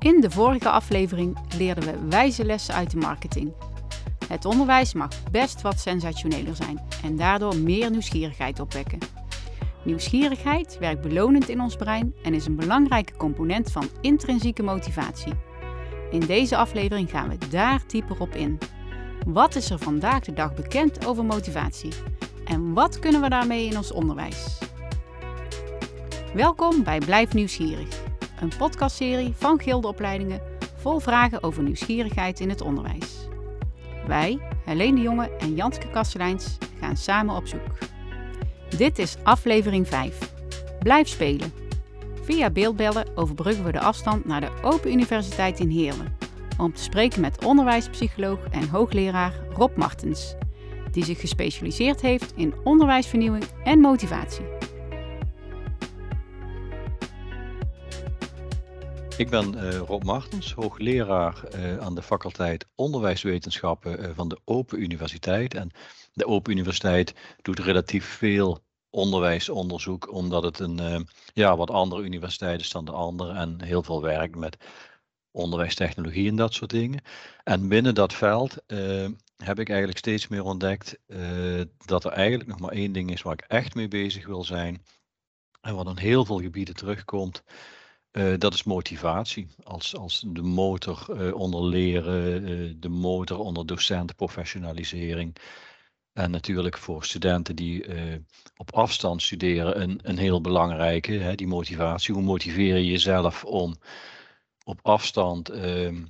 In de vorige aflevering leerden we wijze lessen uit de marketing. Het onderwijs mag best wat sensationeler zijn en daardoor meer nieuwsgierigheid opwekken. Nieuwsgierigheid werkt belonend in ons brein en is een belangrijke component van intrinsieke motivatie. In deze aflevering gaan we daar dieper op in. Wat is er vandaag de dag bekend over motivatie? En wat kunnen we daarmee in ons onderwijs? Welkom bij Blijf Nieuwsgierig, een podcastserie van Gildeopleidingen vol vragen over nieuwsgierigheid in het onderwijs. Wij, Helene de Jonge en Janske Kasteleins, gaan samen op zoek. Dit is aflevering 5. Blijf spelen. Via beeldbellen overbruggen we de afstand naar de Open Universiteit in Heerlen om te spreken met onderwijspsycholoog en hoogleraar Rob Martens, die zich gespecialiseerd heeft in onderwijsvernieuwing en motivatie. Ik ben uh, Rob Martens, hoogleraar uh, aan de faculteit Onderwijswetenschappen uh, van de Open Universiteit. En de Open Universiteit doet relatief veel onderwijsonderzoek, omdat het een ja, wat andere universiteit is dan de andere en heel veel werkt met onderwijstechnologie en dat soort dingen. En binnen dat veld heb ik eigenlijk steeds meer ontdekt dat er eigenlijk nog maar één ding is waar ik echt mee bezig wil zijn. En wat in heel veel gebieden terugkomt. Uh, dat is motivatie. Als, als de motor uh, onder leren, uh, de motor onder docentenprofessionalisering. En natuurlijk voor studenten die op afstand studeren, een, een heel belangrijke, hè, die motivatie. Hoe motiveer je jezelf om op afstand ehm,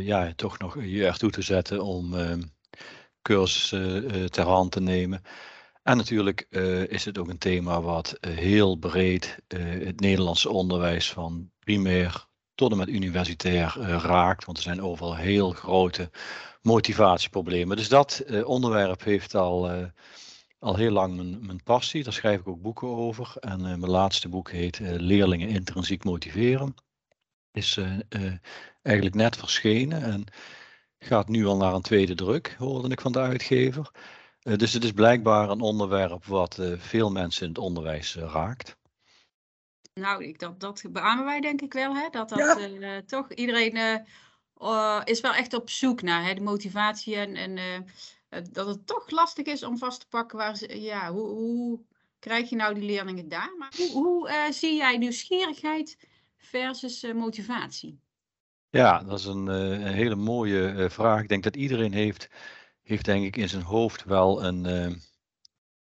ja, toch nog je ertoe te zetten om ehm, cursussen ter hand te nemen. En natuurlijk uh, is het ook een thema wat uh, heel breed uh, het Nederlandse onderwijs van primair tot en met universitair raakt. Want er zijn overal heel grote motivatieproblemen. Dus dat onderwerp heeft al, al heel lang mijn, mijn, passie. Daar schrijf ik ook boeken over. En mijn laatste boek heet Leerlingen intrinsiek motiveren. Is eigenlijk net verschenen en gaat nu al naar een tweede druk, hoorde ik van de uitgever. Uh, dus het is blijkbaar een onderwerp wat uh, veel mensen in het onderwijs uh, raakt. Nou, ik, dat, dat beamen wij denk ik wel, hè? dat dat ja. toch iedereen is wel echt op zoek naar hè? de motivatie en, en dat het toch lastig is om vast te pakken waar ze, ja, hoe, hoe krijg je nou die leerlingen daar? Maar hoe, hoe zie jij nieuwsgierigheid versus motivatie? Ja, dat is een, een hele mooie vraag. Ik denk dat iedereen heeft heeft denk ik in zijn hoofd wel een, uh,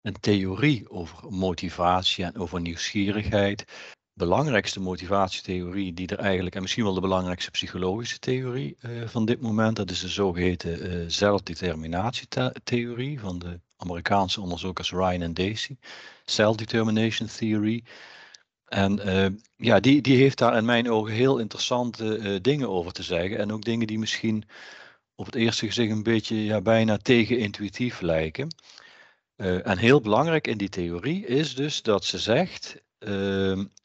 een theorie over motivatie en over nieuwsgierigheid. Belangrijkste motivatietheorie die er eigenlijk, en misschien wel de belangrijkste psychologische theorie uh, van dit moment, dat is de zogeheten uh, zelfdeterminatietheorie van de Amerikaanse onderzoekers Ryan en Dacey. Self-determination theory. En ja, die, die heeft daar in mijn ogen heel interessante dingen over te zeggen. En ook dingen die misschien op het eerste gezicht een beetje ja, bijna tegenintuïtief lijken. Uh, en heel belangrijk in die theorie is dus dat ze zegt, uh,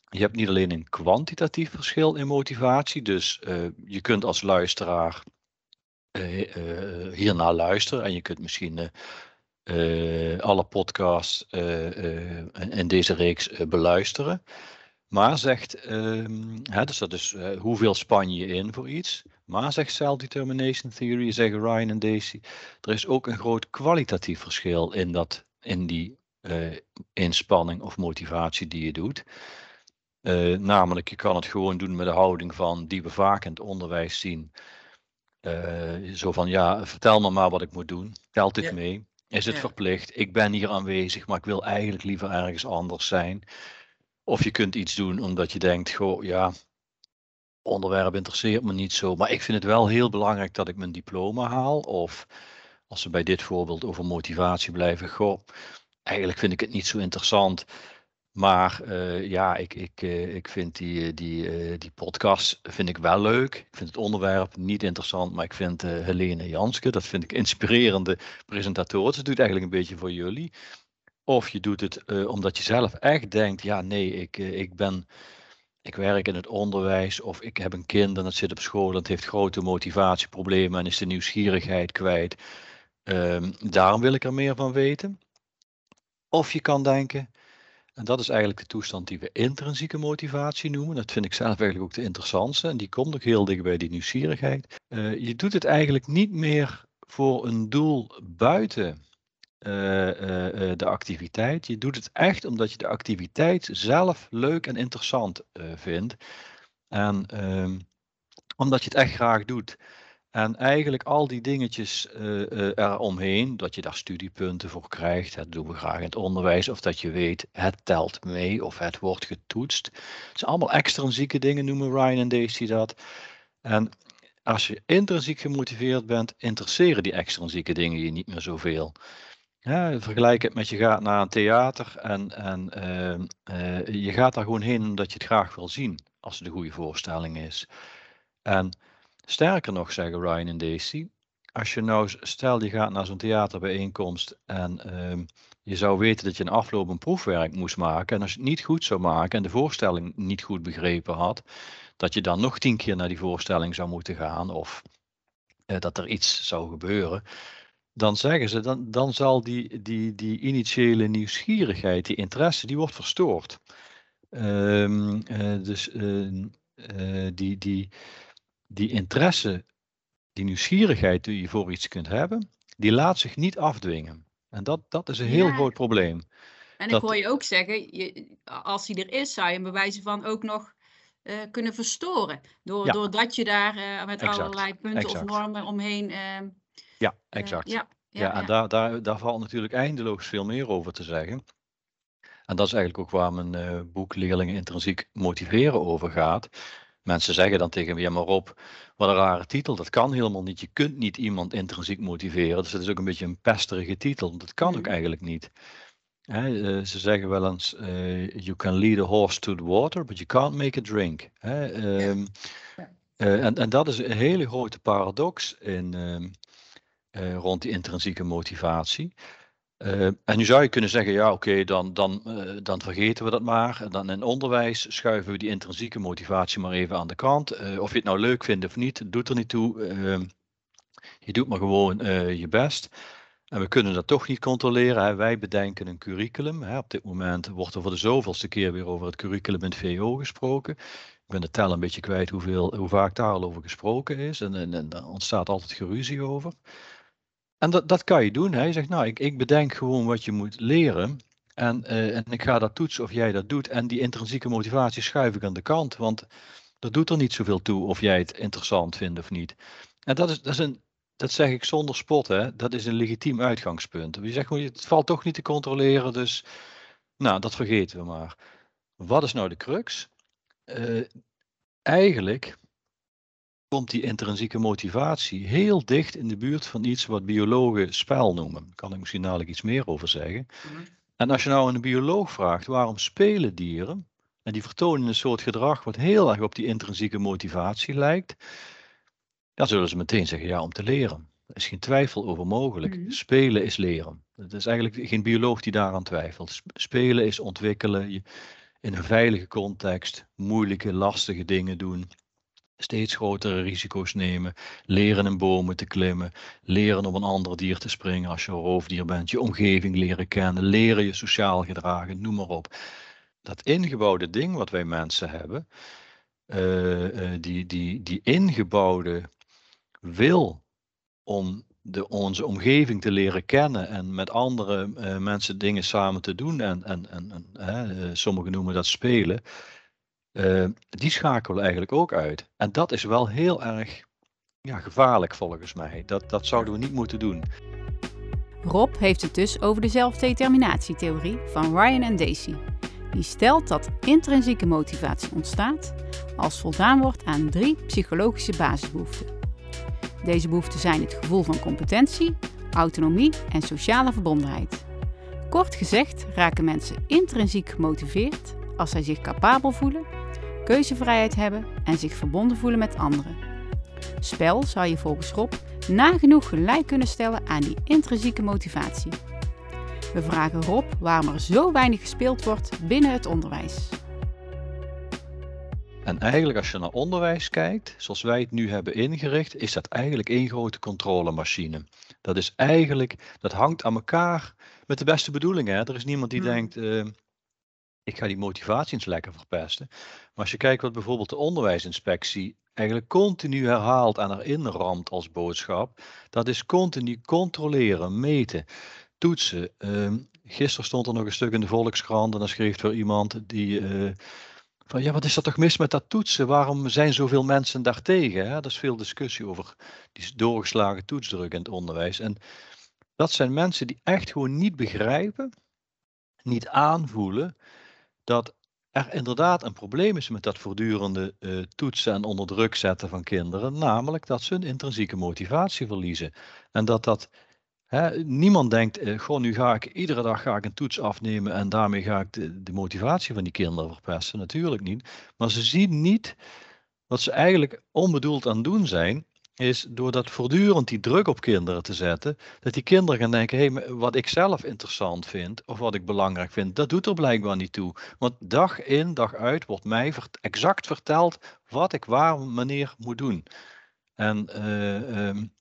je hebt niet alleen een kwantitatief verschil in motivatie, dus uh, je kunt als luisteraar hiernaar luisteren en je kunt misschien alle podcasts in deze reeks beluisteren. Maar zegt, ehm, hè, dus dat is hoeveel span je in voor iets. Maar zegt self-determination theory, zeggen Ryan en Daisy, er is ook een groot kwalitatief verschil in, dat, in die uh, inspanning of motivatie die je doet. Uh, namelijk, je kan het gewoon doen met de houding van die we vaak in het onderwijs zien. Uh, zo van, ja, vertel me maar wat ik moet doen. Telt dit mee? Is het verplicht? Ik ben hier aanwezig, maar ik wil eigenlijk liever ergens anders zijn. Of je kunt iets doen omdat je denkt, goh, ja, onderwerp interesseert me niet zo. Maar ik vind het wel heel belangrijk dat ik mijn diploma haal. Of als we bij dit voorbeeld over motivatie blijven. Goh, eigenlijk vind ik het niet zo interessant. Maar uh, ja, ik, ik, uh, ik vind die, eh, die, die podcast vind ik wel leuk. Ik vind het onderwerp niet interessant, maar ik vind Helene Janske, dat vind ik inspirerende presentatoren. Ze doet eigenlijk een beetje voor jullie. Of je doet het omdat je zelf echt denkt, ja nee, ik, ik ben ik werk in het onderwijs of ik heb een kind en dat zit op school en het heeft grote motivatieproblemen en is de nieuwsgierigheid kwijt. Um, daarom wil ik er meer van weten. Of je kan denken, En dat is eigenlijk de toestand die we intrinsieke motivatie noemen. Dat vind ik zelf eigenlijk ook de interessantste. En die komt ook heel dicht bij die nieuwsgierigheid. Uh, je doet het eigenlijk niet meer voor een doel buiten de activiteit. Je doet het echt omdat je de activiteit zelf leuk en interessant vindt. En ehm, omdat je het echt graag doet. En eigenlijk al die dingetjes eromheen, dat je daar studiepunten voor krijgt, dat doen we graag in het onderwijs, of dat je weet, het telt mee of het wordt getoetst. Het zijn allemaal extrinsieke dingen, noemen Ryan en Daisy dat. En als je intrinsiek gemotiveerd bent, interesseren die extrinsieke dingen je niet meer zoveel. Ja, vergelijk het met je gaat naar een theater en, en uh, je gaat daar gewoon heen omdat je het graag wil zien, als het een goede voorstelling is. En Sterker nog, zeggen Ryan en Daisy, als je nou, stel je gaat naar zo'n theaterbijeenkomst en uh, je zou weten dat je een afloop een proefwerk moest maken en als je het niet goed zou maken en de voorstelling niet goed begrepen had, dat je dan nog tien keer naar die voorstelling zou moeten gaan of uh, dat er iets zou gebeuren, dan zeggen ze, dan, dan zal die, die, die initiële nieuwsgierigheid, die interesse, die wordt verstoord. Uh, dus die, die, die interesse, die nieuwsgierigheid die je voor iets kunt hebben, die laat zich niet afdwingen. En dat, dat is een heel groot probleem. En ik hoor je ook zeggen, je, als hij er is, zou je hem bij wijze van ook nog uh, kunnen verstoren. Door, ja. Doordat je daar uh, met exact. allerlei punten exact. of normen omheen. Uh, ja, exact. ja, ja, ja, en daar, daar, daar valt natuurlijk eindeloos veel meer over te zeggen. En dat is eigenlijk ook waar mijn boek Leerlingen intrinsiek motiveren over gaat. Mensen zeggen dan tegen me, ja maar op, wat een rare titel, dat kan helemaal niet. Je kunt niet iemand intrinsiek motiveren. Dus dat is ook een beetje een pesterige titel, dat kan ook mm. eigenlijk niet. He, ze zeggen wel eens, uh, you can lead a horse to the water, but you can't make a drink. He, um, uh, en, en, dat is een hele grote paradox in, uh, rond die intrinsieke motivatie. Uh, en nu zou je kunnen zeggen, ja oké, dan, dan, uh, dan vergeten we dat maar. En dan in onderwijs schuiven we die intrinsieke motivatie maar even aan de kant. Of je het nou leuk vindt of niet, doet er niet toe. Ehm, je doet maar gewoon je best. En we kunnen dat toch niet controleren. Wij bedenken een curriculum. Hè. Op dit moment wordt er voor de zoveelste keer weer over het curriculum in het VO gesproken. Ik ben de tel een beetje kwijt hoeveel, hoe vaak daar al over gesproken is. En, en, en daar ontstaat altijd geruzie over. En dat, dat kan je doen. Hij zegt, nou, ik, ik bedenk gewoon wat je moet leren. En, uh, en ik ga dat toetsen of jij dat doet. En die intrinsieke motivatie schuif ik aan de kant. Want dat doet er niet zoveel toe of jij het interessant vindt of niet. En dat is, dat is een, dat zeg ik zonder spot, hè. Dat is een legitiem uitgangspunt. Je zegt, het valt toch niet te controleren, dus nou, dat vergeten we maar. Wat is nou de crux? Uh, eigenlijk komt die intrinsieke motivatie heel dicht in de buurt van iets wat biologen spel noemen. Daar kan ik misschien dadelijk iets meer over zeggen. Mhm. En als je nou een bioloog vraagt waarom spelen dieren, en die vertonen een soort gedrag wat heel erg op die intrinsieke motivatie lijkt, dan zullen ze meteen zeggen ja, om te leren. Er is geen twijfel over mogelijk. Mhm. Spelen is leren. Het is eigenlijk geen bioloog die daaraan twijfelt. Spelen is ontwikkelen, je in een veilige context moeilijke, lastige dingen doen steeds grotere risico's nemen, leren in bomen te klimmen, leren op een ander dier te springen als je een roofdier bent, je omgeving leren kennen, leren je sociaal gedragen, noem maar op. Dat ingebouwde ding wat wij mensen hebben, uh, die, die, die ingebouwde wil om de, onze omgeving te leren kennen en met andere uh, mensen dingen samen te doen en, en, en, en sommigen noemen dat spelen, uh, die schakelen eigenlijk ook uit. En dat is wel heel erg ja, gevaarlijk volgens mij. Dat, dat zouden we niet moeten doen. Rob heeft het dus over de zelfdeterminatietheorie van Ryan en Daisy. Die stelt dat intrinsieke motivatie ontstaat als voldaan wordt aan drie psychologische basisbehoeften. Deze behoeften zijn het gevoel van competentie, autonomie en sociale verbondenheid. Kort gezegd raken mensen intrinsiek gemotiveerd als zij zich capabel voelen keuzevrijheid hebben en zich verbonden voelen met anderen. Spel zou je volgens Rob nagenoeg gelijk kunnen stellen aan die intrinsieke motivatie. We vragen Rob waarom er zo weinig gespeeld wordt binnen het onderwijs. En eigenlijk als je naar onderwijs kijkt, zoals wij het nu hebben ingericht, is dat eigenlijk één grote controlemachine. Dat is eigenlijk, dat hangt aan elkaar met de beste bedoelingen. Hè? Er is niemand die hmm. denkt, uh, ik ga die motivatie eens lekker verpesten. Als je kijkt wat bijvoorbeeld de onderwijsinspectie eigenlijk continu herhaalt en erin ramt als boodschap, dat is continu controleren, meten, toetsen. Uh, gisteren stond er nog een stuk in de Volkskrant en dan schreef er iemand die uh, van ja, wat is er toch mis met dat toetsen? Waarom zijn zoveel mensen daartegen? Hè? Er is veel discussie over die doorgeslagen toetsdruk in het onderwijs. En dat zijn mensen die echt gewoon niet begrijpen, niet aanvoelen dat er inderdaad een probleem is met dat voortdurende uh, toetsen en onder druk zetten van kinderen, namelijk dat ze hun intrinsieke motivatie verliezen. En dat dat, hè, niemand denkt, uh, nu ga ik iedere dag ga ik een toets afnemen en daarmee ga ik de, de motivatie van die kinderen verpesten. Natuurlijk niet. Maar ze zien niet wat ze eigenlijk onbedoeld aan het doen zijn, is door dat voortdurend die druk op kinderen te zetten, dat die kinderen gaan denken, hé, hey, wat ik zelf interessant vind of wat ik belangrijk vind, dat doet er blijkbaar niet toe. Want dag in, dag uit wordt mij exact verteld wat ik waar, wanneer moet doen. En uh, um,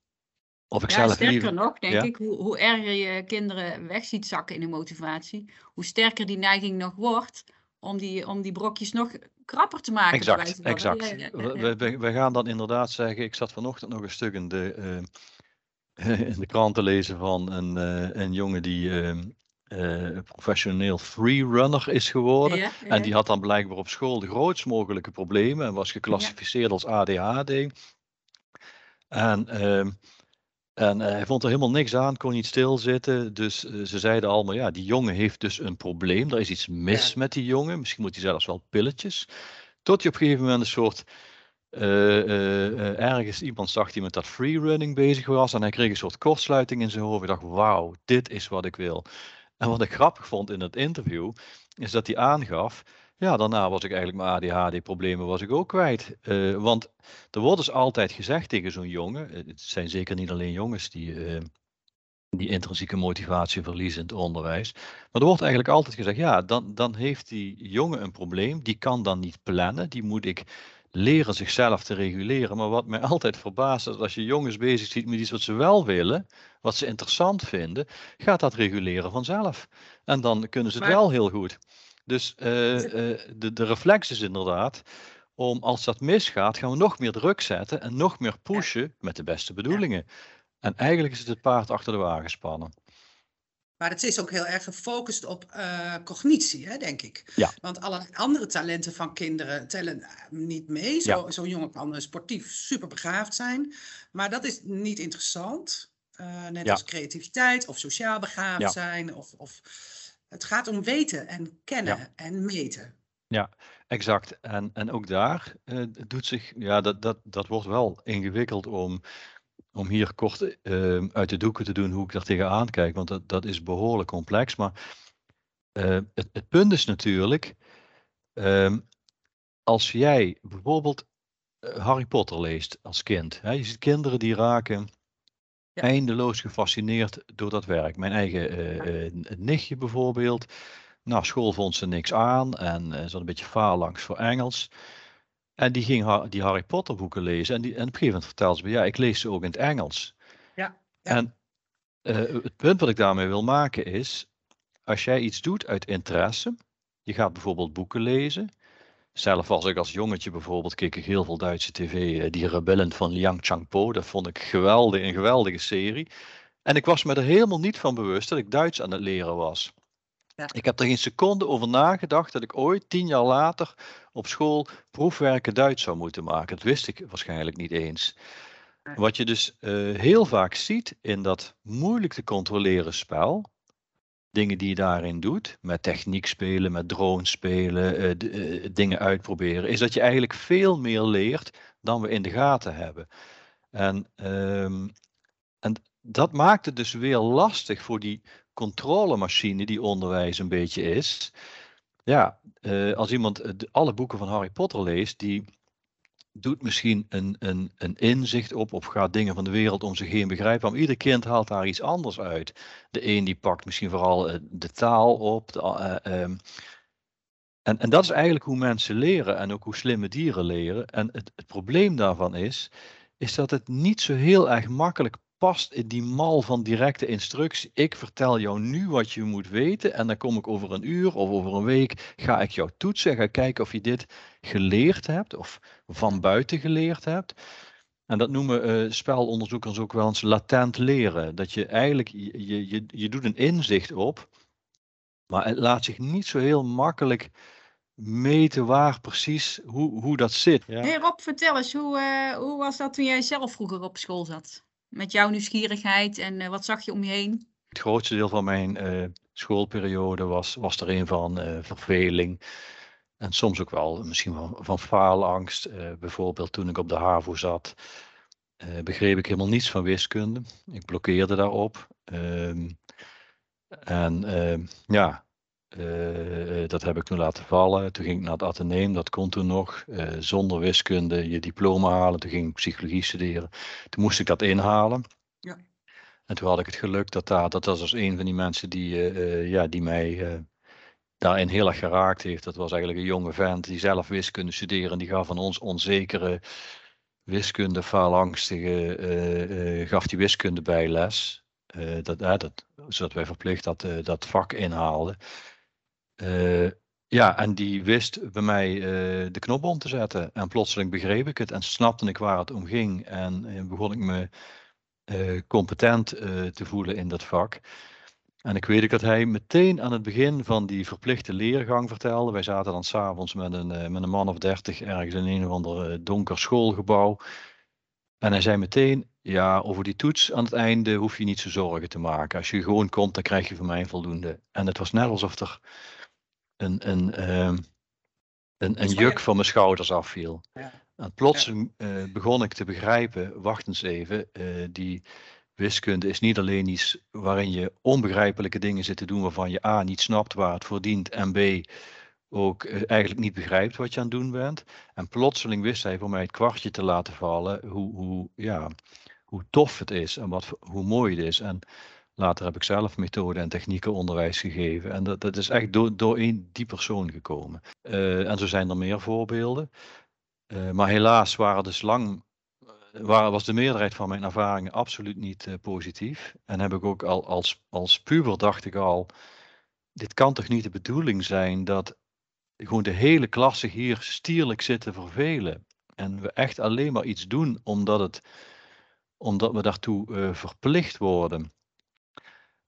of ik ja, zelf sterker liever... nog, denk ik, hoe, hoe erger je kinderen weg ziet zakken in de motivatie, hoe sterker die neiging nog wordt om die, om die brokjes nog krapper te maken. Exact, exact. we, we, we, gaan dan inderdaad zeggen, ik zat vanochtend nog een stuk in de, uh, in de krant te lezen van een, uh, een jongen die uh, professioneel freerunner is geworden. En die had dan blijkbaar op school de grootst mogelijke problemen en was geclassificeerd als ADHD. En ehm, en uh, hij vond er helemaal niks aan, kon niet stilzitten. Dus uh, ze zeiden allemaal, ja, die jongen heeft dus een probleem. Er is iets mis met die jongen. Misschien moet hij zelfs wel pilletjes. Tot je op een gegeven moment een soort... Uh, ergens iemand zag die met dat freerunning bezig was. En hij kreeg een soort kortsluiting in zijn hoofd. Ik dacht, wauw, dit is wat ik wil. En wat ik grappig vond in het interview, is dat hij aangaf ja, daarna was ik eigenlijk mijn ADHD-problemen was ik ook kwijt. Uh, want er wordt dus altijd gezegd tegen zo'n jongen, eh, het zijn zeker niet alleen jongens die, uh, die intrinsieke motivatie verliezen in het onderwijs, maar er wordt eigenlijk altijd gezegd, ja, dan, dan heeft die jongen een probleem, die kan dan niet plannen, die moet ik leren zichzelf te reguleren. Maar wat mij altijd verbaast is als je jongens bezig ziet met iets wat ze wel willen, wat ze interessant vinden, gaat dat reguleren vanzelf. En dan kunnen ze het wel heel goed. Dus uh, uh, de, de reflex is inderdaad om als dat misgaat, gaan we nog meer druk zetten en nog meer pushen met de beste bedoelingen. En eigenlijk is het het paard achter de wagen spannen. Maar het is ook heel erg gefocust op uh, cognitie, hè, denk ik. Ja. Want alle andere talenten van kinderen tellen niet mee. Zo'n ja. zo jongen kan sportief super begaafd zijn. Maar dat is niet interessant. Uh, net ja. als creativiteit of sociaal begaafd zijn. Of, of het gaat om weten en kennen ja. en meten. Ja, exact. En, en ook daar uh, doet zich, ja, dat, dat, dat wordt wel ingewikkeld om, om hier kort uh, uit de doeken te doen hoe ik daar tegenaan kijk, want dat, dat is behoorlijk complex. Maar uh, het, het punt is natuurlijk, ehm, als jij bijvoorbeeld Harry Potter leest als kind, hè, je ziet kinderen die raken ja. eindeloos gefascineerd door dat werk. Mijn eigen uh, uh, nichtje bijvoorbeeld. Na school vond ze niks aan en uh, een beetje langs voor Engels. En die ging die Harry Potter boeken lezen. En, die, en op een gegeven moment vertelde ze me, ja, ik lees ze ook in het Engels. Ja. ja. En het punt wat ik daarmee wil maken is, als jij iets doet uit interesse, je gaat bijvoorbeeld boeken lezen, zelf was ik als jongetje bijvoorbeeld, keek ik heel veel Duitse tv, eh, die Rebellen van Liang Changpo. Dat vond ik geweldig, een geweldige serie. En ik was me er helemaal niet van bewust dat ik Duits aan het leren was. Ja. Ik heb er geen seconde over nagedacht dat ik ooit, tien jaar later, op school proefwerken Duits zou moeten maken. Dat wist ik waarschijnlijk niet eens. Wat je dus uh, heel vaak ziet in dat moeilijk te controleren spel, dingen die je daarin doet, met techniek spelen, met drones spelen, d, uh, dingen uitproberen, is dat je eigenlijk veel meer leert dan we in de gaten hebben. En, um, en dat maakt het dus weer lastig voor die controlemachine die onderwijs een beetje is. Ja, uh, als iemand alle boeken van Harry Potter leest, die doet misschien een, een, een inzicht op of gaat dingen van de wereld om zich heen begrijpen. Maar ieder kind haalt daar iets anders uit. De een die pakt misschien vooral uh, de taal op. De, uh, um, en, en dat is eigenlijk hoe mensen leren en ook hoe slimme dieren leren. En het, het probleem daarvan is, is dat het niet zo heel erg makkelijk past in die mal van directe instructie. Ik vertel jou nu wat je moet weten en dan kom ik over een uur of over een week, ga ik jou toetsen, ga kijken of je dit geleerd hebt of van buiten geleerd hebt. En dat noemen uh, spelonderzoekers ook wel eens latent leren. Dat je eigenlijk, je, je, je doet een inzicht op, maar het laat zich niet zo heel makkelijk meten waar precies hoe, hoe dat zit. Ja. Hey Rob, vertel eens, hoe, uh, hoe was dat toen jij zelf vroeger op school zat? Met jouw nieuwsgierigheid en uh, wat zag je om je heen? Het grootste deel van mijn uh, schoolperiode was, was er een van verveling. En soms ook wel misschien wel van faalangst. bijvoorbeeld toen ik op de HAVO zat, begreep ik helemaal niets van wiskunde. Ik blokkeerde daarop. Ehm, en ehm, ja, uh, dat heb ik toen laten vallen. Toen ging ik naar het ateneem, dat kon toen nog. Uh, zonder wiskunde je diploma halen. Toen ging ik psychologie studeren. Toen moest ik dat inhalen. Ja. En toen had ik het geluk dat daar, dat was dus een van die mensen die, uh, ja, die mij daarin heel erg geraakt heeft. Dat was eigenlijk een jonge vent die zelf wiskunde studeerde. En die gaf van ons onzekere wiskunde, faalangstige, gaf die wiskunde bijles. dat, dat, zodat wij verplicht dat, dat vak inhaalden. Uh, ja, en die wist bij mij uh, de knop om te zetten. En plotseling begreep ik het en snapte ik waar het om ging. En uh, begon ik me competent te voelen in dat vak. En ik weet ook dat hij meteen aan het begin van die verplichte leergang vertelde. Wij zaten dan s'avonds met een, met een man of dertig ergens in een of ander donker schoolgebouw. En hij zei meteen, ja, over die toets aan het einde hoef je niet zo zorgen te maken. Als je gewoon komt, dan krijg je van mij voldoende. En het was net alsof er een, een, ehm, een, een juk van mijn schouders afviel. Ja. En plotseling uh, begon ik te begrijpen, wacht eens even, uh, die wiskunde is niet alleen iets waarin je onbegrijpelijke dingen zit te doen waarvan je A niet snapt waar het voor dient en B ook uh, eigenlijk niet begrijpt wat je aan het doen bent. En plotseling wist hij voor mij het kwartje te laten vallen hoe, hoe, ja, hoe tof het is en wat, hoe mooi het is. En Later heb ik zelf methoden en technieken onderwijs gegeven. En dat, dat is echt door, door één die persoon gekomen. Uh, en zo zijn er meer voorbeelden. Uh, maar helaas waren dus lang, eh, was de meerderheid van mijn ervaringen absoluut niet positief. En heb ik ook al als, als puber dacht ik al, dit kan toch niet de bedoeling zijn dat gewoon de hele klasse hier stierlijk zit te vervelen. En we echt alleen maar iets doen omdat, het, omdat we daartoe verplicht worden.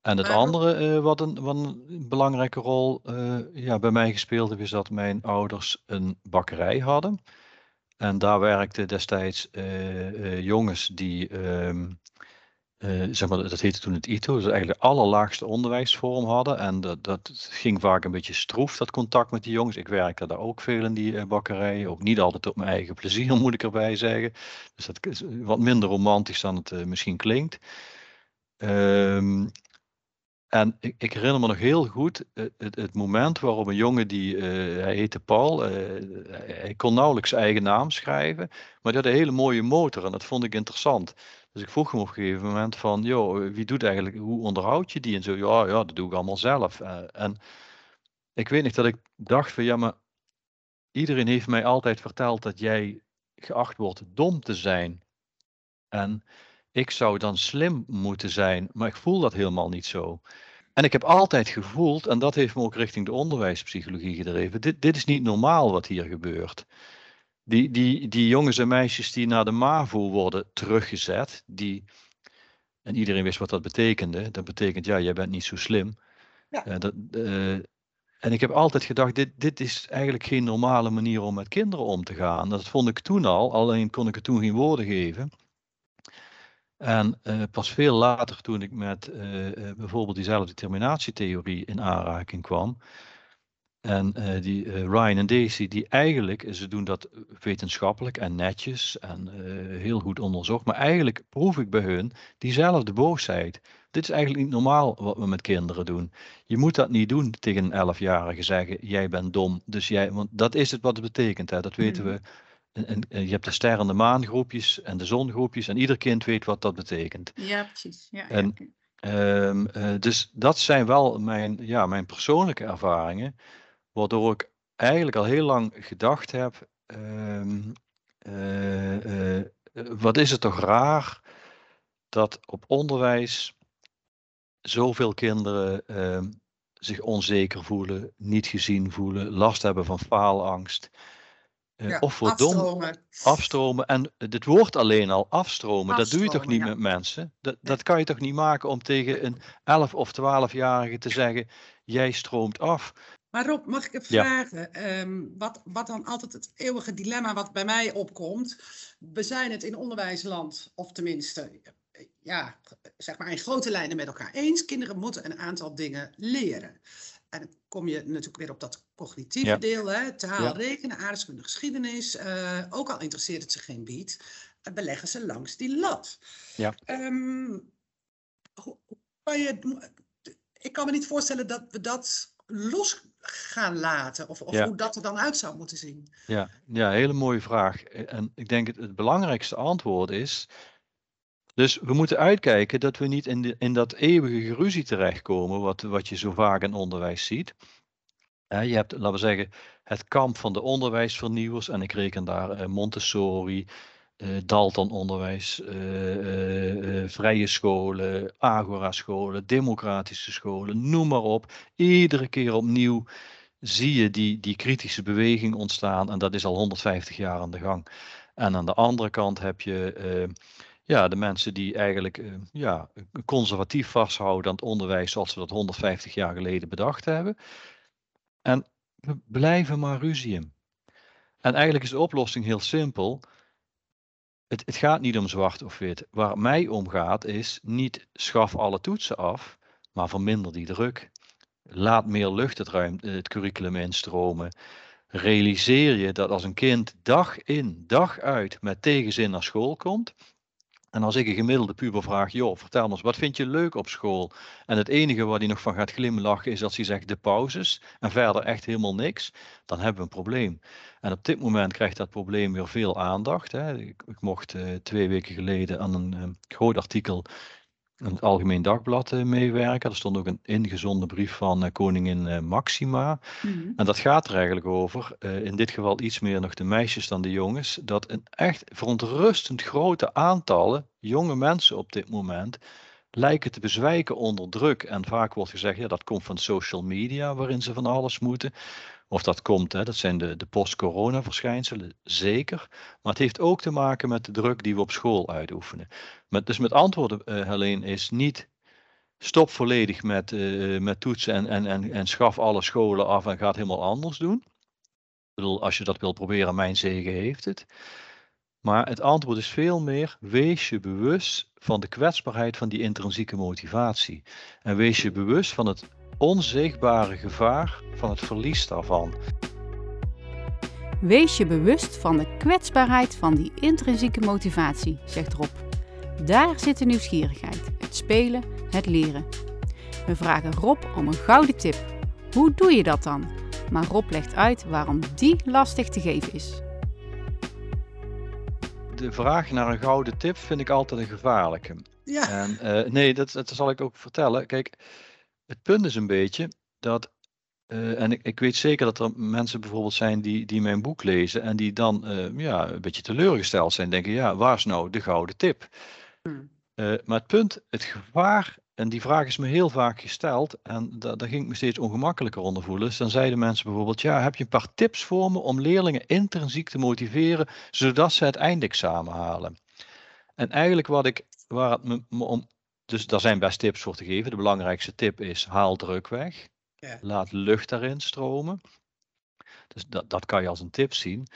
En het andere uh, wat, een, wat een belangrijke rol uh, ja, bij mij gespeeld heeft, is dat mijn ouders een bakkerij hadden. En daar werkten destijds uh, jongens die, um, zeg maar, dat heette toen het ITO, dus eigenlijk de allerlaagste onderwijsvorm hadden. En dat, dat ging vaak een beetje stroef, dat contact met die jongens. Ik werkte daar ook veel in die bakkerij, ook niet altijd op mijn eigen plezier, moet ik erbij zeggen. Dus dat is wat minder romantisch dan het misschien klinkt. Um, en ik, ik, herinner me nog heel goed eh, het, het, moment waarop een jongen die, uh, hij heette Paul, uh, hij kon nauwelijks eigen naam schrijven, maar die had een hele mooie motor en dat vond ik interessant. Dus ik vroeg hem op een gegeven moment van, joh, wie doet eigenlijk, hoe onderhoud je die? En zo, ja, ja, dat doe ik allemaal zelf. en ik weet niet dat ik dacht van, ja, maar iedereen heeft mij altijd verteld dat jij geacht wordt dom te zijn. En ik zou dan slim moeten zijn, maar ik voel dat helemaal niet zo. En ik heb altijd gevoeld, en dat heeft me ook richting de onderwijspsychologie gedreven, dit, dit is niet normaal wat hier gebeurt. Die, die, die jongens en meisjes die naar de MAVO worden teruggezet, die, en iedereen wist wat dat betekende, dat betekent ja, jij bent niet zo slim. Ja. Uh, dat, uh, en ik heb altijd gedacht, dit, dit is eigenlijk geen normale manier om met kinderen om te gaan. Dat vond ik toen al, alleen kon ik het toen geen woorden geven. En uh, pas veel later, toen ik met uh, bijvoorbeeld diezelfde terminatietheorie in aanraking kwam, en uh, die Ryan en Daisy, die eigenlijk, ze doen dat wetenschappelijk en netjes en heel goed onderzocht, maar eigenlijk proef ik bij hun diezelfde boosheid. Dit is eigenlijk niet normaal wat we met kinderen doen. Je moet dat niet doen tegen een 11-jarige zeggen, jij bent dom. Dus jij, want dat is het wat het betekent, hè? dat weten we mm. En, en, je hebt de ster- en de maangroepjes en de zongroepjes en ieder kind weet wat dat betekent. Ja, precies. Ja, en, um, uh, dus dat zijn wel mijn, ja, mijn persoonlijke ervaringen, waardoor ik eigenlijk al heel lang gedacht heb, um, uh, uh, wat is het toch raar dat op onderwijs zoveel kinderen ehm, zich onzeker voelen, niet gezien voelen, last hebben van faalangst. Uh, of voor afstromen. Dom, afstromen. En dit woord alleen al, afstromen, dat doe je toch niet met mensen? Dat, dat kan je toch niet maken om tegen een 11 of 12-jarige te zeggen, jij stroomt af. Maar Rob, mag ik even vragen? Ehm, wat, wat dan altijd het eeuwige dilemma wat bij mij opkomt. We zijn het in onderwijsland, of tenminste, ja, zeg maar in grote lijnen met elkaar eens. Kinderen moeten een aantal dingen leren. En dan kom je natuurlijk weer op dat cognitieve deel, hè? taal, rekenen, aardrijkskunde, geschiedenis. Uh, ook al interesseert het ze geen bied, beleggen ze langs die lat. Ja. Um, hoe, kan je, ik kan me niet voorstellen dat we dat los gaan laten? Of, of hoe dat er dan uit zou moeten zien? Ja, ja hele mooie vraag. En ik denk het, het belangrijkste antwoord is. Dus we moeten uitkijken dat we niet in, in dat eeuwige geruzie terechtkomen, wat, wat je zo vaak in onderwijs ziet. je hebt, laten we zeggen, het kamp van de onderwijsvernieuwers, en ik reken daar eh, Montessori, uh, Dalton-onderwijs, uh, vrije scholen, agora-scholen, democratische scholen, noem maar op. Iedere keer opnieuw zie je die, die kritische beweging ontstaan en dat is al 150 jaar aan de gang. En aan de andere kant heb je ja, de mensen die eigenlijk ja, conservatief vasthouden aan het onderwijs zoals we dat 150 jaar geleden bedacht hebben. En we blijven maar ruzien. En eigenlijk is de oplossing heel simpel het, het gaat niet om zwart of wit. Waar het mij om gaat is niet schaf alle toetsen af, maar verminder die druk. Laat meer lucht het, ruimte, het curriculum instromen. Realiseer je dat als een kind dag in, dag uit met tegenzin naar school komt, en als ik een gemiddelde puber vraag, joh, vertel ons, wat vind je leuk op school? En het enige waar hij nog van gaat glimlachen is als hij zegt de pauzes en verder echt helemaal niks, dan hebben we een probleem. En op dit moment krijgt dat probleem weer veel aandacht. Hè. Ik, mocht uh, twee weken geleden aan een uh, groot artikel het Algemeen Dagblad uh, meewerken. Er stond ook een ingezonde brief van koningin Maxima. Mm En dat gaat er eigenlijk over, in dit geval iets meer nog de meisjes dan de jongens, dat een echt verontrustend grote aantallen jonge mensen op dit moment lijken te bezwijken onder druk. En vaak wordt gezegd, ja, dat komt van social media, waarin ze van alles moeten. Of dat komt, hè, dat zijn de, de post-corona verschijnselen, zeker. Maar het heeft ook te maken met de druk die we op school uitoefenen. Met, dus met antwoorden, uh, Helene, is niet stop volledig met, uh, met toetsen en, en, en, en schaf alle scholen af en gaat helemaal anders doen. Ik bedoel, als je dat wil proberen, mijn zegen heeft het. Maar het antwoord is veel meer, wees je bewust van de kwetsbaarheid van die intrinsieke motivatie. En wees je bewust van het onzichtbare gevaar van het verlies daarvan. Wees je bewust van de kwetsbaarheid van die intrinsieke motivatie, zegt Rob. Daar zit de nieuwsgierigheid, het spelen, het leren. We vragen Rob om een gouden tip. Hoe doe je dat dan? Maar Rob legt uit waarom die lastig te geven is. De vraag naar een gouden tip vind ik altijd een gevaarlijke. Ja. En, uh, nee, dat, dat zal ik ook vertellen. Kijk, het punt is een beetje dat, uh, en ik, ik, weet zeker dat er mensen bijvoorbeeld zijn die, die mijn boek lezen en die dan uh, ja, een beetje teleurgesteld zijn. Denken, ja, waar is nou de gouden tip? Hmm. Uh, maar het punt, het gevaar, en die vraag is me heel vaak gesteld en da daar ging ik me steeds ongemakkelijker onder voelen. Dus dan zeiden mensen bijvoorbeeld, ja, heb je een paar tips voor me om leerlingen intrinsiek te motiveren, zodat ze het eindexamen halen? En eigenlijk wat ik, waar het me, me om dus daar zijn best tips voor te geven. De belangrijkste tip is haal druk weg. Ja. Laat lucht daarin stromen. Dus dat, dat kan je als een tip zien.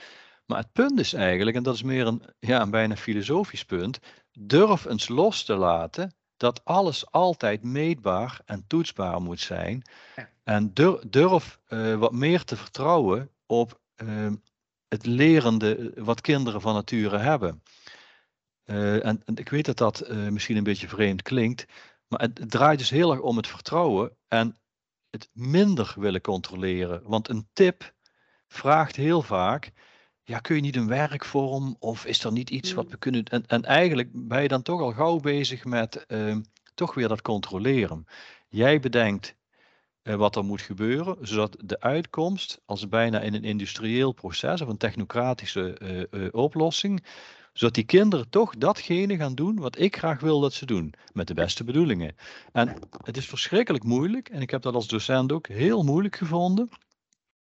Maar het punt is eigenlijk, en dat is meer een, ja, een bijna filosofisch punt, durf eens los te laten dat alles altijd meetbaar en toetsbaar moet zijn. Ja. En durf, durf uh, wat meer te vertrouwen op uh, het lerende wat kinderen van nature hebben. Uh, en, en, ik weet dat dat uh, misschien een beetje vreemd klinkt, maar het, het, draait dus heel erg om het vertrouwen en het minder willen controleren. Want een tip vraagt heel vaak, ja, kun je niet een werkvorm of is er niet iets wat mm. we kunnen... En, en eigenlijk ben je dan toch al gauw bezig met uh, toch weer dat controleren. Jij bedenkt uh, wat er moet gebeuren, zodat de uitkomst, als bijna in een industrieel proces of een technocratische oplossing, Zodat die kinderen toch datgene gaan doen wat ik graag wil dat ze doen. Met de beste bedoelingen. En het is verschrikkelijk moeilijk. En ik heb dat als docent ook heel moeilijk gevonden.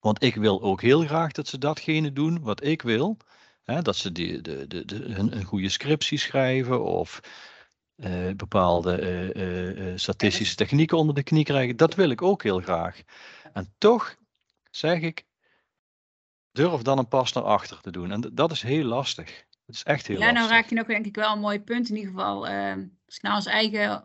Want ik wil ook heel graag dat ze datgene doen wat ik wil. dat ze die, de, de, de, een goede scriptie schrijven of uh, bepaalde uh, statistische technieken onder de knie krijgen. Dat wil ik ook heel graag. En toch zeg ik, durf dan een pas naar achter te doen. En dat is heel lastig. Het is echt heel ja, nou raak je nog denk ik wel een mooi punt. In ieder geval, uh, als ik naar ons eigen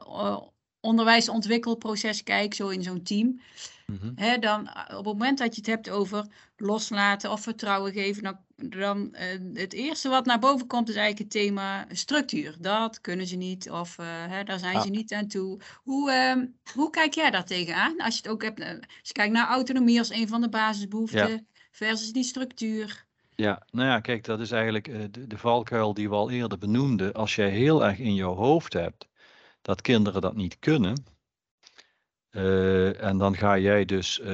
onderwijsontwikkelproces kijk, zo in zo'n team. Mhm. hè, dan op het moment dat je het hebt over loslaten of vertrouwen geven, dan, dan uh, het eerste wat naar boven komt is eigenlijk het thema structuur. Dat kunnen ze niet of uh, hè, daar zijn ze niet aan toe. Hoe, uh, hoe kijk jij daar tegenaan? Als je het ook hebt, als je kijkt naar autonomie als een van de basisbehoeften versus die structuur. Ja, nou ja, kijk, dat is eigenlijk de, de valkuil die we al eerder benoemden. Als jij heel erg in jouw hoofd hebt dat kinderen dat niet kunnen. Uh, en dan ga jij dus uh,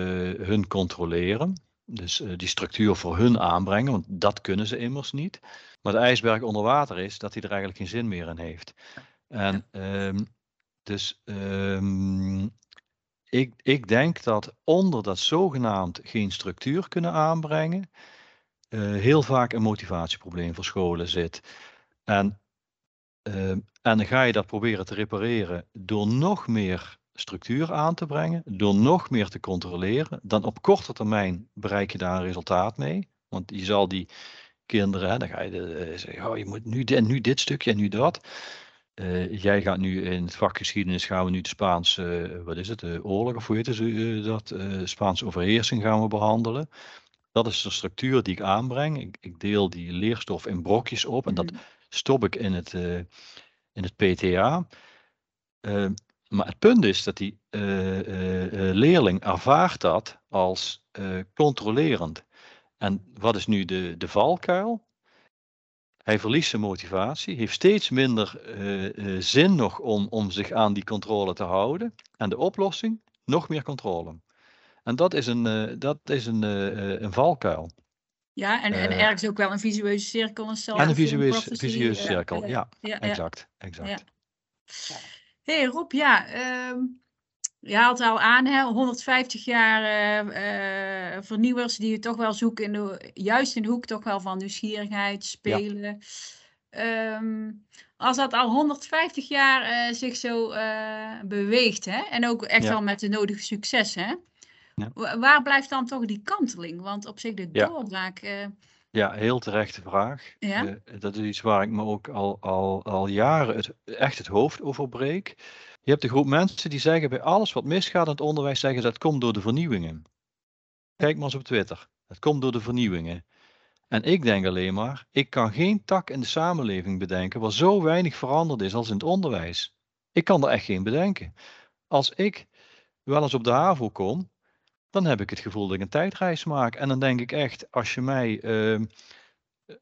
hun controleren. Dus die structuur voor hun aanbrengen, want dat kunnen ze immers niet. Maar de ijsberg onder water is dat hij er eigenlijk geen zin meer in heeft. En um, dus um, ik, ik denk dat onder dat zogenaamd geen structuur kunnen aanbrengen, heel vaak een motivatieprobleem voor scholen zit. En Ehm, en dan ga je dat proberen te repareren door nog meer structuur aan te brengen, door nog meer te controleren. Dan op korte termijn bereik je daar een resultaat mee. Want je zal die kinderen, hè, dan ga je de, zeggen, oh, je moet nu dit, nu dit stukje en nu dat. Uh, jij gaat nu in het vak geschiedenis, gaan we nu de Spaanse, wat is het, de oorlog of hoe heet het, dat, Spaanse overheersing gaan we behandelen. Dat is de structuur die ik aanbreng. Ik, ik deel die leerstof in brokjes op en dat mhm stop ik in het, uh, in het PTA. Uh, eh, maar het punt is dat die uh, leerling ervaart dat als controlerend. En wat is nu de, de valkuil? Hij verliest zijn motivatie, heeft steeds minder zin nog om, om zich aan die controle te houden. En de oplossing? Nog meer controle. En dat is een, dat is een, een valkuil. Ja, en, en eh. ergens ook wel een visueuze cirkel. Een en een visueuze, visueuze cirkel, ja, exact. exact. hey, Rob, ja, um, je haalt al aan, hè, 150 jaar uh, vernieuwers die je toch wel zoeken, in de, juist in de hoek toch wel van nieuwsgierigheid, spelen. Um, als dat al 150 jaar uh, zich zo beweegt, hè, en ook echt wel met de nodige succes, hè, ja. Waar blijft dan toch die kanteling? Want op zich de doorbraak. Uh... Ja, heel terechte vraag. Ja? Uh, dat is iets waar ik me ook al, al, al jaren het, echt het hoofd over breek. Je hebt de groep mensen die zeggen bij alles wat misgaat in het onderwijs, zeggen dat komt door de vernieuwingen. Kijk maar eens op Twitter. Het komt door de vernieuwingen. En ik denk alleen maar, ik kan geen tak in de samenleving bedenken waar zo weinig veranderd is als in het onderwijs. Ik kan er echt geen bedenken. Als ik wel eens op de HAVO kom, dan heb ik het gevoel dat ik een tijdreis maak. En dan denk ik echt, als je mij uh,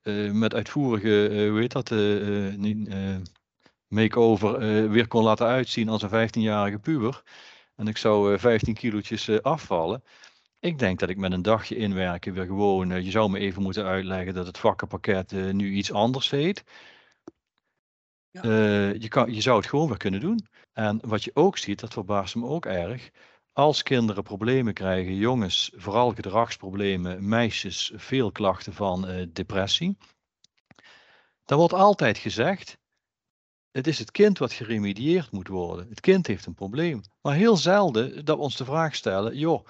uh, met uitvoerige, uh, hoe heet dat, make-over weer kon laten uitzien als een 15-jarige puber. En ik zou 15 kilootjes afvallen. Ik denk dat ik met een dagje inwerken weer gewoon, je zou me even moeten uitleggen dat het vakkenpakket nu iets anders heet. Ja. je, kan, je zou het gewoon weer kunnen doen. En wat je ook ziet, dat verbaast me ook erg als kinderen problemen krijgen, jongens vooral gedragsproblemen, meisjes veel klachten van uh, depressie, dan wordt altijd gezegd, het is het kind wat geremedieerd moet worden. Het kind heeft een probleem. Maar heel zelden dat we ons de vraag stellen, joh,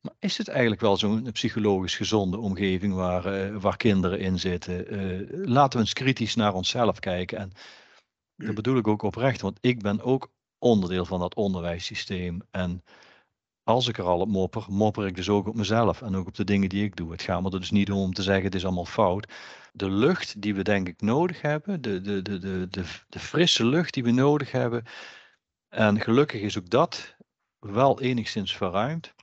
maar is het eigenlijk wel zo'n psychologisch gezonde omgeving waar, uh, waar kinderen in zitten? Uh, laten we eens kritisch naar onszelf kijken. En dat bedoel ik ook oprecht, want ik ben ook onderdeel van dat onderwijssysteem. En als ik er al op mopper, mopper ik dus ook op mezelf en ook op de dingen die ik doe. Het gaat me er dus niet om te zeggen het is allemaal fout. De lucht die we denk ik nodig hebben, de, de, de, de, de, frisse lucht die we nodig hebben. En gelukkig is ook dat wel enigszins verruimd.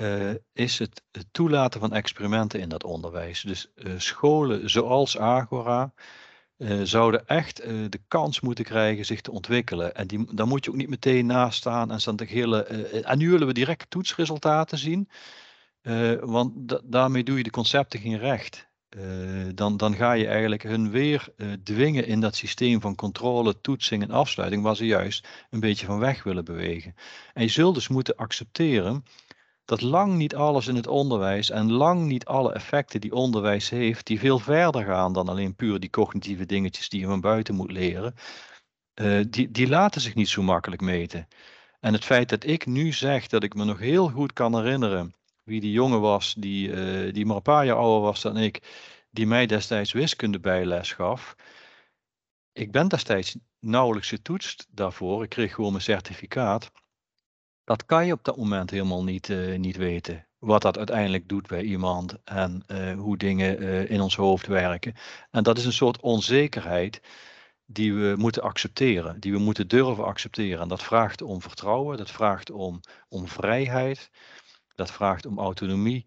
Uh, is het, het, toelaten van experimenten in dat onderwijs. Dus uh, scholen zoals Agora, uh, zouden echt uh, de kans moeten krijgen zich te ontwikkelen. En die, dan moet je ook niet meteen naast staan en staan de hele. Uh, en nu willen we direct toetsresultaten zien. want da daarmee doe je de concepten geen recht. dan, dan ga je eigenlijk hun weer dwingen in dat systeem van controle, toetsing en afsluiting, waar ze juist een beetje van weg willen bewegen. En je zult dus moeten accepteren dat lang niet alles in het onderwijs en lang niet alle effecten die onderwijs heeft, die veel verder gaan dan alleen puur die cognitieve dingetjes die je van buiten moet leren, uh, die, die laten zich niet zo makkelijk meten. En het feit dat ik nu zeg dat ik me nog heel goed kan herinneren wie die jongen was, die, uh, die maar een paar jaar ouder was dan ik, die mij destijds wiskunde bijles gaf. Ik ben destijds nauwelijks getoetst daarvoor. Ik kreeg gewoon mijn certificaat. Dat kan je op dat moment helemaal niet, uh, niet weten. Wat dat uiteindelijk doet bij iemand en uh, hoe dingen uh, in ons hoofd werken. En dat is een soort onzekerheid die we moeten accepteren, die we moeten durven accepteren. En dat vraagt om vertrouwen, dat vraagt om, om vrijheid, dat vraagt om autonomie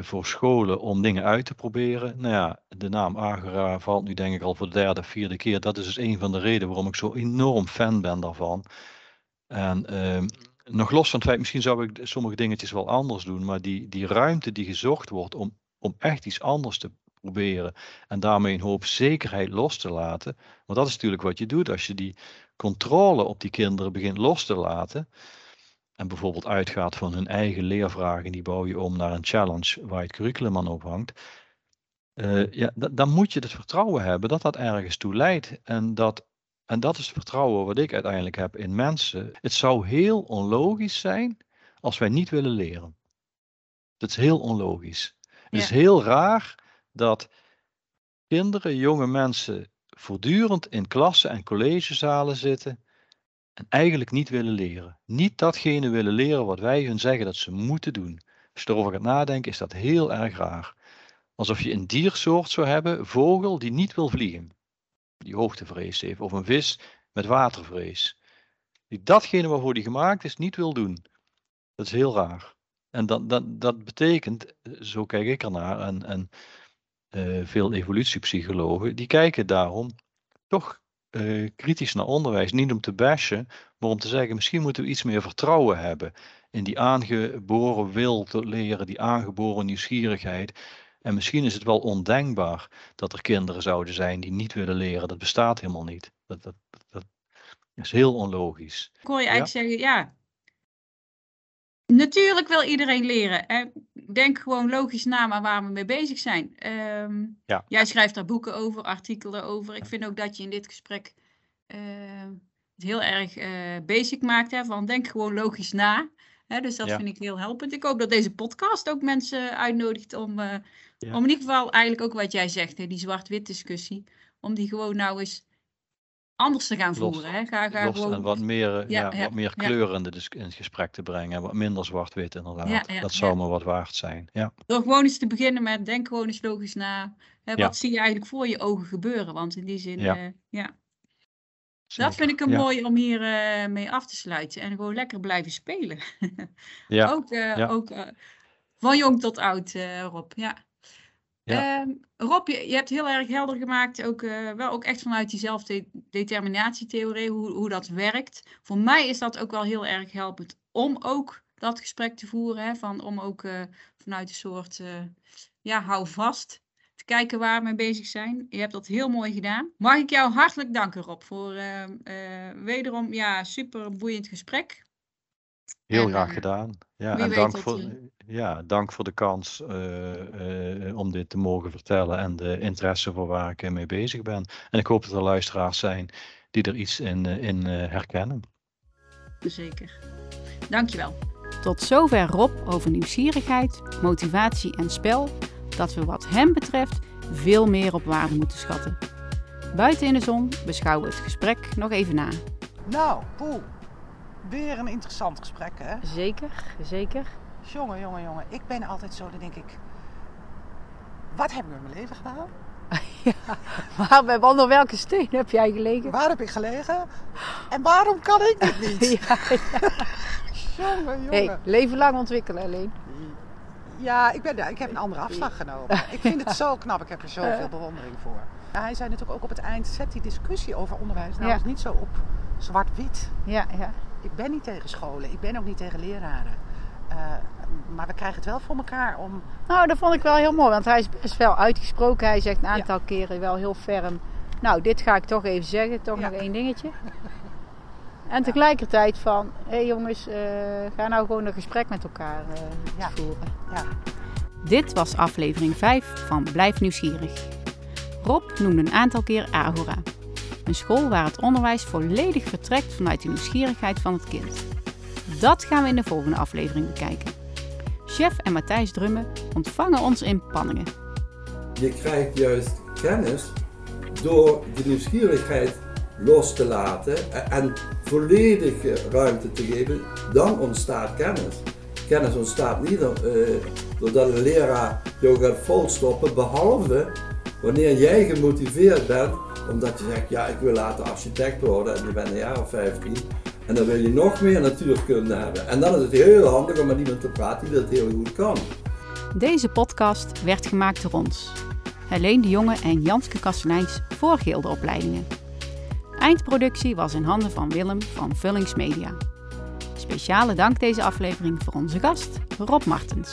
voor scholen om dingen uit te proberen. Nou ja, de naam Agora valt nu denk ik al voor de derde, vierde keer. Dat is dus een van de redenen waarom ik zo enorm fan ben daarvan. En uh, nog los van het feit, misschien zou ik sommige dingetjes wel anders doen, maar die, die ruimte die gezocht wordt om, om echt iets anders te proberen en daarmee een hoop zekerheid los te laten. Want dat is natuurlijk wat je doet als je die controle op die kinderen begint los te laten. En bijvoorbeeld uitgaat van hun eigen leervragen, die bouw je om naar een challenge waar je het curriculum aan ophangt. Uh, ja, dan moet je het vertrouwen hebben dat dat ergens toe leidt. En dat, en dat is het vertrouwen wat ik uiteindelijk heb in mensen. Het zou heel onlogisch zijn als wij niet willen leren. Dat is heel onlogisch. Het ja. is heel raar dat kinderen, jonge mensen voortdurend in klassen en collegezalen zitten en eigenlijk niet willen leren. Niet datgene willen leren wat wij hun zeggen dat ze moeten doen. Als je erover gaat nadenken, is dat heel erg raar. Alsof je een diersoort zou hebben, vogel die niet wil vliegen, die hoogtevrees heeft, of een vis met watervrees, die datgene waarvoor die gemaakt is niet wil doen. Dat is heel raar. En dat, dat, dat betekent, zo kijk ik ernaar, en, en uh, veel evolutiepsychologen, die kijken daarom toch uh, kritisch naar onderwijs. Niet om te bashen, maar om te zeggen, misschien moeten we iets meer vertrouwen hebben in die aangeboren wil te leren, die aangeboren nieuwsgierigheid. En misschien is het wel ondenkbaar dat er kinderen zouden zijn die niet willen leren. Dat bestaat helemaal niet. Dat, dat, dat is heel onlogisch. Ik hoor je eigenlijk ja? zeggen, ja, Natuurlijk wil iedereen leren. Hè? Denk gewoon logisch na maar waar we mee bezig zijn. Um, ja. Jij schrijft daar boeken over, artikelen over. Ik vind ook dat je in dit gesprek uh, het heel erg uh, basic maakt. Hè? Van denk gewoon logisch na. Dus dat ja. vind ik heel helpend. Ik hoop dat deze podcast ook mensen uitnodigt om, uh, ja. om in ieder geval eigenlijk ook wat jij zegt, hè? die zwart-wit discussie. Om die gewoon nou eens anders te gaan voeren. Hè? Ga, ga gewoon... En wat meer, ja, wat meer kleur in, het gesprek te brengen. Wat minder zwart-wit inderdaad. dat zou me wat waard zijn. Ja. Door gewoon eens te beginnen met denk gewoon eens logisch na. Hè, wat zie je eigenlijk voor je ogen gebeuren? Want in die zin, ja. Uh, Dat vind ik een mooi om hier uh, mee af te sluiten. En gewoon lekker blijven spelen. ja. ook uh, ook van jong tot oud, Rob. Ja. Ja. Uh, Rob, je, je, hebt heel erg helder gemaakt, ook, wel ook echt vanuit die zelfdeterminatietheorie, hoe, hoe dat werkt. Voor mij is dat ook wel heel erg helpend om ook dat gesprek te voeren, hè, van, om ook vanuit een soort, ja, hou vast, kijken waar we mee bezig zijn. Je hebt dat heel mooi gedaan. Mag ik jou hartelijk danken, Rob, voor wederom, ja, super boeiend gesprek. Heel en, graag gedaan. Ja, en dank voor, ja, dank voor de kans uh, uh, om dit te mogen vertellen en de interesse voor waar ik mee bezig ben. En ik hoop dat er luisteraars zijn die er iets in, in herkennen. Zeker. Dankjewel. Tot zover Rob over nieuwsgierigheid, motivatie en spel, dat we wat hem betreft veel meer op waarde moeten schatten. Buiten in de zon beschouwen we het gesprek nog even na. Nou, poeh weer een interessant gesprek, hè? Zeker, zeker. Jongen, jongen, jongen. Ik ben altijd zo, dan denk ik... Wat heb ik met mijn leven gedaan? ja, maar bij onder welke steen heb jij gelegen? Waar heb ik gelegen? En waarom kan ik dit niet? ja, ja. jongen, jongen. Hey, leven lang ontwikkelen alleen. Ja, ik, ben, ik heb een andere afslag genomen. Ik vind het zo knap. Ik heb er zoveel bewondering voor. Hij zei natuurlijk ook op het eind, zet die discussie over onderwijs nou ja. niet zo op zwart-wit. Ja, ja ik ben niet tegen scholen, ik ben ook niet tegen leraren. Uh, maar we krijgen het wel voor elkaar om... Nou, dat vond ik wel heel mooi, want hij is best wel uitgesproken. Hij zegt een aantal keren wel heel ferm. Nou, dit ga ik toch even zeggen, toch nog één dingetje. En tegelijkertijd van, hé hey jongens, uh, ga nou gewoon een gesprek met elkaar uh, voeren. Ja. Dit was aflevering 5 van Blijf Nieuwsgierig. Rob noemde een aantal keer Agora. Een school waar het onderwijs volledig vertrekt vanuit de nieuwsgierigheid van het kind. Dat gaan we in de volgende aflevering bekijken. Chef en Matthijs Drummen ontvangen ons in Panningen. Je krijgt juist kennis door de nieuwsgierigheid los te laten en volledige ruimte te geven, dan ontstaat kennis. Kennis ontstaat niet uh, doordat een leraar jou gaat volstoppen, behalve wanneer jij gemotiveerd bent omdat je zegt, ja ik wil later architect worden en je bent een jaar of 15 en dan wil je nog meer natuurkunde hebben. En dan is het heel handig om met iemand te praten die dat heel goed kan. Deze podcast werd gemaakt door ons. Helene de Jonge en Janske Kasteleins voor Gildeopleidingen. Eindproductie was in handen van Willem van Vullings Media. Speciale dank deze aflevering voor onze gast Rob Martens.